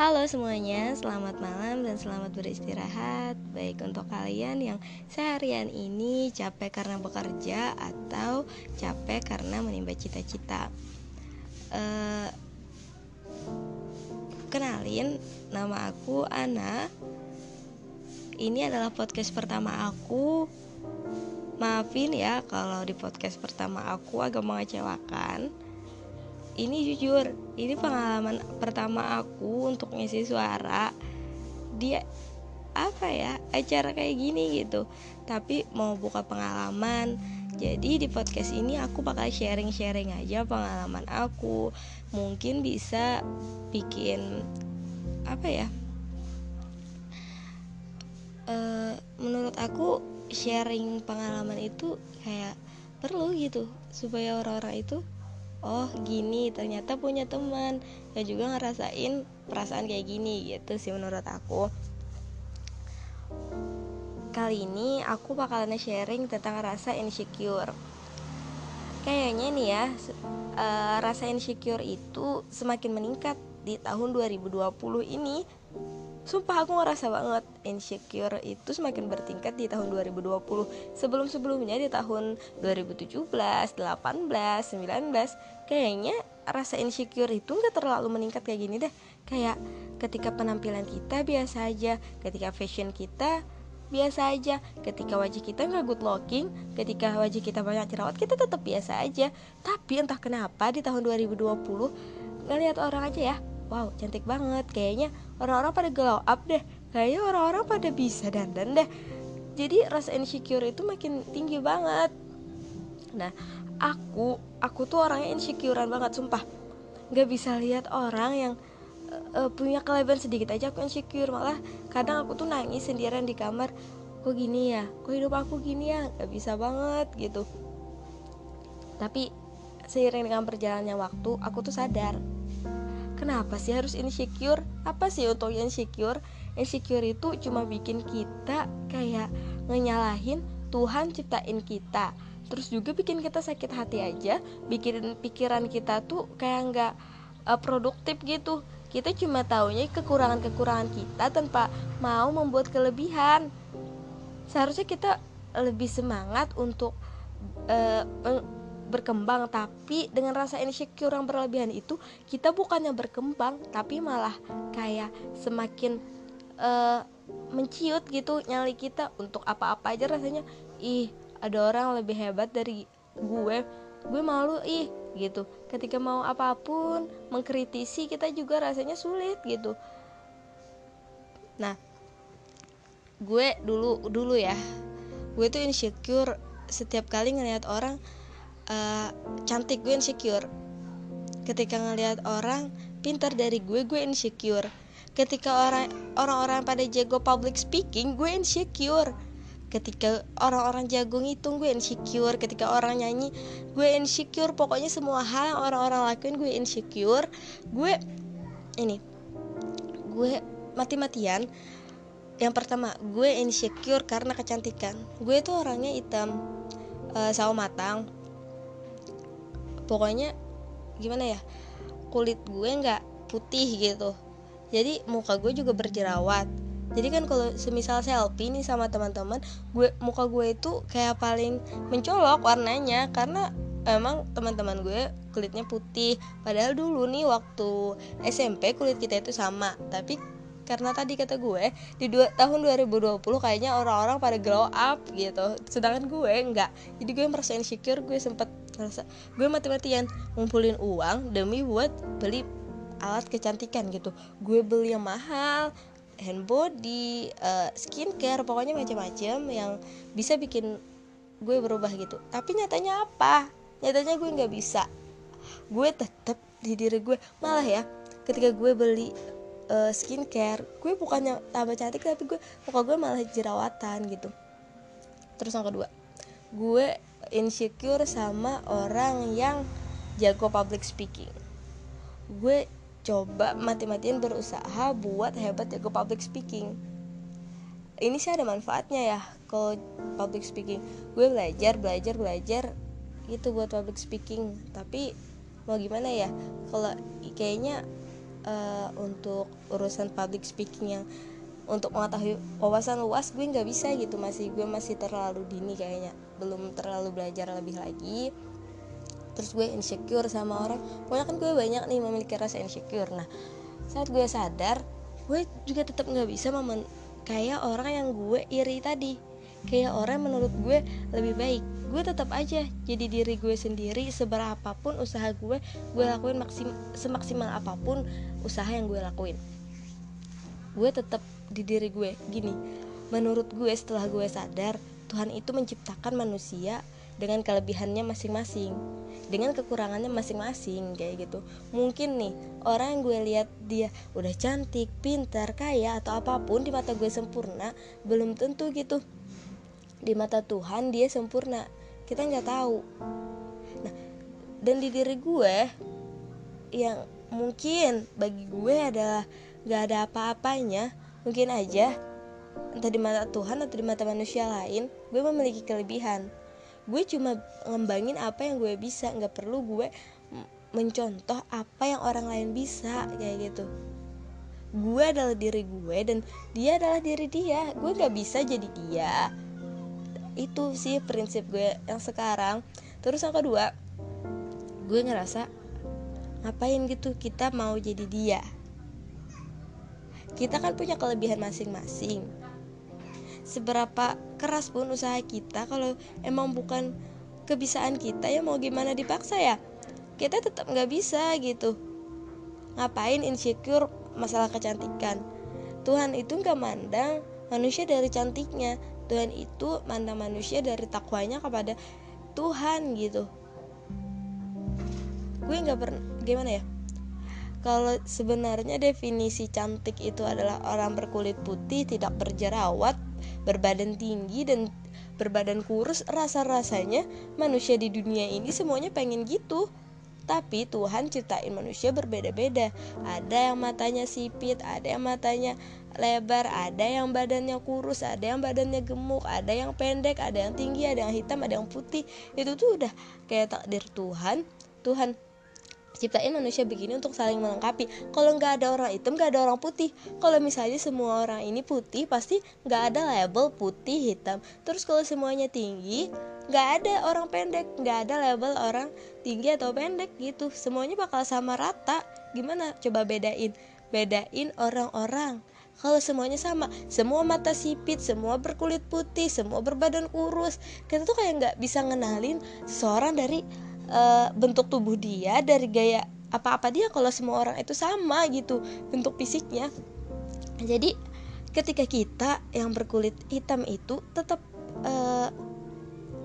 Halo semuanya, selamat malam dan selamat beristirahat. Baik untuk kalian yang seharian ini capek karena bekerja Atau capek karena menimba cita-cita. Uh, Kenalin, nama aku Ana. Ini adalah podcast pertama aku. Maafin ya kalau di podcast pertama aku agak mengecewakan ini jujur ini pengalaman pertama aku untuk ngisi suara dia apa ya acara kayak gini gitu. Tapi mau buka pengalaman. Jadi di podcast ini aku bakal sharing-sharing aja pengalaman aku. Mungkin bisa bikin apa ya e, menurut aku sharing pengalaman itu kayak perlu gitu supaya orang-orang itu oh gini ternyata punya teman. Yang juga ngerasain perasaan kayak gini gitu sih menurut aku. Kali ini aku bakalan sharing tentang rasa insecure. Kayaknya nih ya uh, rasa insecure itu semakin meningkat di tahun 2020 ini Sumpah aku ngerasa banget insecure itu semakin bertingkat di tahun 2020 Sebelum-sebelumnya di tahun 2017, 18, 19 Kayaknya rasa insecure itu gak terlalu meningkat kayak gini deh. Kayak ketika penampilan kita biasa aja Ketika fashion kita biasa aja Ketika wajah kita gak good looking Ketika wajah kita banyak jerawat kita tetap biasa aja. Tapi entah kenapa di tahun 2020 Ngeliat orang aja ya wow cantik banget. Kayaknya orang-orang pada glow up deh. Kayaknya orang-orang pada bisa dandan deh. Jadi rasa insecure itu makin tinggi banget. Nah aku aku tuh orangnya insecurean banget sumpah. Nggak bisa lihat orang yang uh, punya kelebihan sedikit aja aku insecure. Malah kadang aku tuh nangis sendirian di kamar. Kok gini ya? Kok hidup aku gini ya? Nggak bisa banget gitu. Tapi seiring dengan perjalannya waktu aku tuh sadar Kenapa sih harus insecure? Apa sih untuk insecure? Insecure itu cuma bikin kita kayak ngenyalahin Tuhan ciptain kita Terus juga bikin kita sakit hati aja Bikin pikiran kita tuh kayak nggak uh, produktif gitu Kita cuma taunya kekurangan-kekurangan kita tanpa mau membuat kelebihan Seharusnya kita lebih semangat untuk uh, berkembang tapi dengan rasa insecure yang berlebihan itu kita bukannya berkembang tapi malah kayak semakin uh, menciut gitu nyali kita untuk apa-apa aja rasanya. Ih ada orang lebih hebat dari gue gue malu ih gitu. Ketika mau apa pun mengkritisi kita juga rasanya sulit gitu. Nah gue dulu dulu ya. Gue tuh insecure setiap kali ngeliat orang uh, cantik gue insecure. Ketika ngelihat orang pintar dari gue gue insecure. Ketika orang orang-orang pada jago public speaking gue insecure. Ketika orang-orang jago ngitung gue insecure. Ketika orang nyanyi gue insecure. Pokoknya semua hal yang orang-orang lakuin gue insecure. Gue ini gue mati-matian. Yang pertama gue insecure karena kecantikan. Gue tuh orangnya hitam uh, sawo matang pokoknya gimana ya kulit gue nggak putih gitu. Jadi muka gue juga berjerawat. Jadi kan kalau semisal selfie nih sama teman-teman gue muka gue itu kayak paling mencolok warnanya. Karena emang teman-teman gue kulitnya putih. Padahal dulu nih waktu SMP kulit kita itu sama. Tapi karena tadi kata gue di dua, tahun 2020 kayaknya orang-orang pada glow up gitu. Sedangkan gue enggak jadi gue merasa insecure gue sempet merasa gue mati-matian ngumpulin uang demi buat beli alat kecantikan gitu gue beli yang mahal hand body, uh, skincare, pokoknya macam-macam yang bisa bikin gue berubah gitu. Tapi nyatanya apa? Nyatanya gue nggak bisa. Gue tetap di diri gue malah ya. Ketika gue beli uh, skincare gue bukannya tambah cantik tapi gue muka gue malah jerawatan gitu terus yang kedua gue insecure sama orang yang jago public speaking. Gue coba mati-matian berusaha buat hebat jago public speaking. Ini sih ada manfaatnya ya kalau public speaking. Gue belajar belajar belajar itu buat public speaking. Tapi mau gimana ya kalau kayaknya uh, untuk urusan public speaking yang untuk mengetahui wawasan luas gue nggak bisa gitu. Masih gue masih terlalu dini kayaknya. Belum terlalu belajar lebih lagi. Terus gue insecure sama orang. Pokoknya kan gue banyak nih memiliki rasa insecure. Nah saat gue sadar gue juga tetap nggak bisa memen kayak orang yang gue iri tadi. Kayak orang menurut gue lebih baik. Gue tetap aja jadi diri gue sendiri. Seberapapun usaha gue gue lakuin maksim semaksimal apa pun usaha yang gue lakuin. Gue tetap di diri gue. Gini menurut gue setelah gue sadar Tuhan itu menciptakan manusia dengan kelebihannya masing-masing dengan kekurangannya masing-masing kayak gitu. Mungkin nih orang yang gue lihat dia udah cantik pintar kaya atau apa pun di mata gue sempurna belum tentu gitu. Di mata Tuhan dia sempurna. Kita nggak tahu. Nah dan di diri gue yang mungkin bagi gue adalah nggak ada apa-apanya Mungkin aja, entah di mata Tuhan atau di mata manusia lain, gue memiliki kelebihan. Gue cuma ngembangin apa yang gue bisa, nggak perlu gue mencontoh apa yang orang lain bisa kayak gitu. Gue adalah diri gue dan dia adalah diri dia. Gue nggak bisa jadi dia. Itu sih prinsip gue yang sekarang. Terus yang kedua, gue ngerasa ngapain gitu kita mau jadi dia kita kan punya kelebihan masing-masing. Seberapa keras pun usaha kita kalau emang bukan kebisaan kita ya mau gimana dipaksa ya? Kita tetap nggak bisa gitu. Ngapain insecure masalah kecantikan? Tuhan itu nggak mandang manusia dari cantiknya. Tuhan itu mandang manusia dari takwanya kepada Tuhan gitu. Gue nggak pernah gimana ya kalau sebenarnya definisi cantik itu adalah orang berkulit putih, tidak berjerawat, berbadan tinggi dan berbadan kurus, rasa-rasanya manusia di dunia ini semuanya pengen gitu. Tapi Tuhan ciptain manusia berbeda-beda. Ada yang matanya sipit, ada yang matanya lebar, ada yang badannya kurus, ada yang badannya gemuk, ada yang pendek, ada yang tinggi, ada yang hitam, ada yang putih. Itu tuh udah kayak takdir Tuhan. Tuhan ciptain manusia begini untuk saling melengkapi. Kalau nggak ada orang hitam nggak ada orang putih. Kalau misalnya semua orang ini putih pasti nggak ada label putih hitam. Terus kalau semuanya tinggi nggak ada orang pendek. Nggak ada label orang tinggi atau pendek gitu. Semuanya bakal sama rata. Gimana? Coba bedain. Bedain orang-orang. Kalau semuanya sama semua mata sipit semua berkulit putih semua berbadan kurus. Kita tuh kayak nggak bisa ngenalin seseorang dari uh, bentuk tubuh dia dari gaya apa-apa dia kalau semua orang itu sama gitu bentuk fisiknya. Jadi ketika kita yang berkulit hitam itu tetap uh,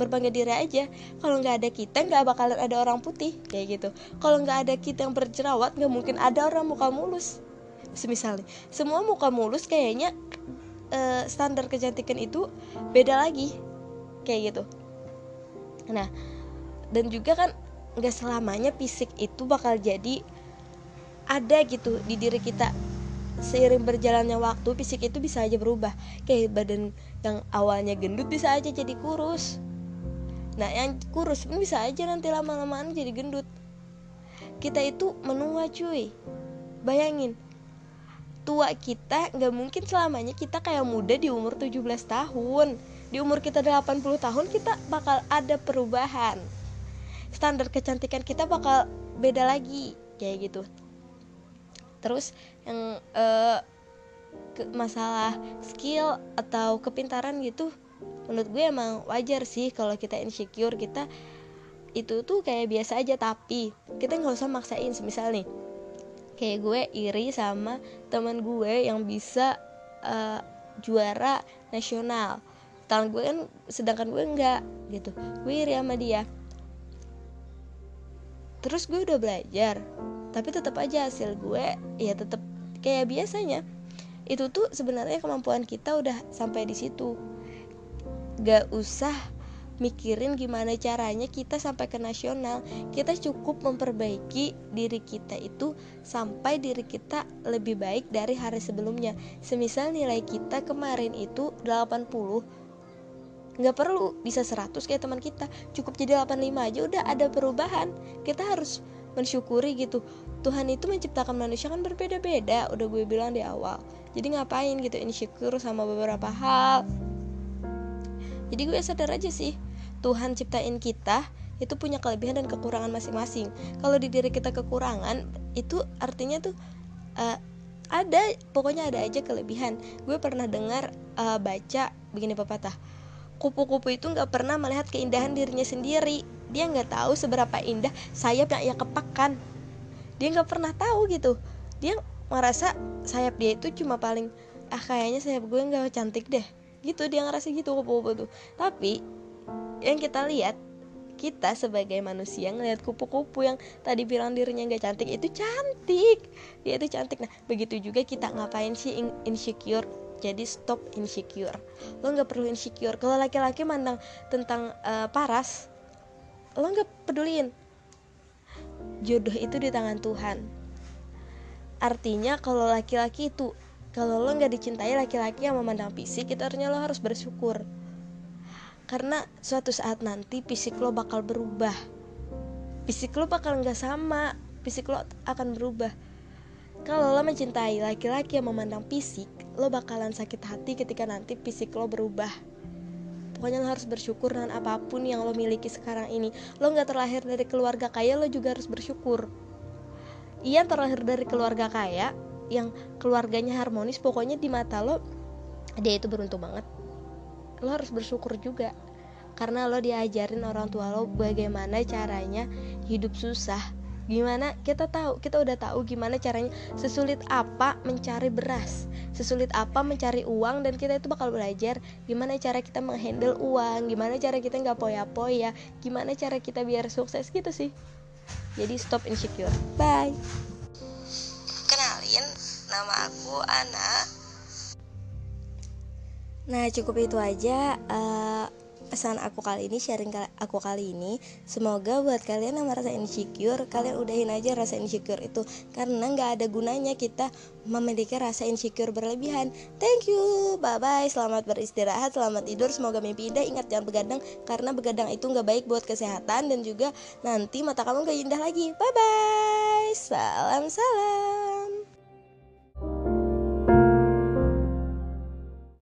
berbangga diri aja. Kalau nggak ada kita nggak bakalan ada orang putih kayak gitu. Kalau nggak ada kita yang berjerawat nggak mungkin ada orang muka mulus. Semisalnya semua muka mulus kayaknya uh, standar kecantikan itu beda lagi kayak gitu. Nah dan juga kan nggak selamanya fisik itu bakal jadi ada gitu di diri kita. Seiring berjalannya waktu fisik itu bisa aja berubah. Kayak badan yang awalnya gendut bisa aja jadi kurus. Nah yang kurus pun bisa aja nanti lama-lamaan jadi gendut. Kita itu menua cuy. Bayangin tua kita nggak mungkin selamanya kita kayak muda di umur 17 tahun. Di umur kita 80 tahun kita bakal ada perubahan standar kecantikan kita bakal beda lagi kayak gitu. Terus yang uh, ke masalah skill atau kepintaran gitu menurut gue emang wajar sih kalau kita insecure kita itu tuh kayak biasa aja tapi kita nggak usah maksain. Semisal nih kayak gue iri sama teman gue yang bisa uh, juara nasional. Tahun gue kan sedangkan gue enggak gitu. Gue iri sama dia terus gue udah belajar tapi tetap aja hasil gue ya tetap kayak biasanya. Itu tuh sebenarnya kemampuan kita udah sampai di situ. Gak usah mikirin gimana caranya kita sampai ke nasional. Kita cukup memperbaiki diri kita itu sampai diri kita lebih baik dari hari sebelumnya. Semisal nilai kita kemarin itu 80 nggak perlu bisa 100 kayak teman kita. Cukup jadi 85 aja udah ada perubahan. Kita harus mensyukuri gitu. Tuhan itu menciptakan manusia kan berbeda-beda udah gue bilang di awal. Jadi ngapain gitu insecure sama beberapa hal. Jadi gue sadar aja sih Tuhan ciptain kita itu punya kelebihan dan kekurangan masing-masing. Kalau di diri kita kekurangan, itu artinya tuh uh, ada, pokoknya ada aja kelebihan. Gue pernah dengar uh, baca begini pepatah, kupu-kupu itu nggak pernah melihat keindahan dirinya sendiri. Dia nggak tahu seberapa indah sayap yang ia kepakkan. Dia nggak pernah tahu gitu. Dia merasa sayap dia itu cuma paling ah kayaknya sayap gue nggak cantik deh. Gitu dia ngerasa gitu kupu-kupu tuh. Tapi yang kita lihat kita sebagai manusia ngelihat kupu-kupu yang tadi bilang dirinya nggak cantik itu cantik dia itu cantik nah begitu juga kita ngapain sih insecure jadi stop insecure. Lo nggak perlu insecure. Kalau laki-laki mandang tentang uh, paras lo nggak pedulin jodoh itu di tangan Tuhan. Artinya kalau laki-laki itu kalau lo nggak dicintai laki-laki yang memandang fisik itu artinya lo harus bersyukur. Karena suatu saat nanti fisik lo bakal berubah. Fisik lo bakal nggak sama. Fisik lo akan berubah. Kalau lo mencintai laki-laki yang memandang fisik lo bakalan sakit hati ketika nanti fisik lo berubah. Pokoknya lo harus bersyukur dengan apa pun yang lo miliki sekarang ini. Lo nggak terlahir dari keluarga kaya lo juga harus bersyukur. Iya terlahir dari keluarga kaya yang keluarganya harmonis pokoknya di mata lo dia itu beruntung banget. Lo harus bersyukur juga karena lo diajarin orang tua lo bagaimana caranya hidup susah gimana? Kita tahu kita udah tahu gimana caranya sesulit apa mencari beras sesulit apa mencari uang dan kita itu bakal belajar gimana cara kita menghandle uang gimana cara kita nggak poya-poya gimana cara kita biar sukses gitu sih. Jadi stop insecure bye. Kenalin nama aku Ana. Nah cukup itu aja. Uh, pesan aku kali ini sharing aku kali ini semoga buat kalian yang merasa insecure kalian udahin aja rasa insecure itu. Karena nggak ada gunanya kita memiliki rasa insecure berlebihan. Thank you bye bye selamat beristirahat selamat tidur semoga mimpi indah. Ingat jangan begadang karena begadang itu nggak baik buat kesehatan dan juga nanti mata kamu gak indah lagi. Bye bye salam salam